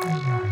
Bye.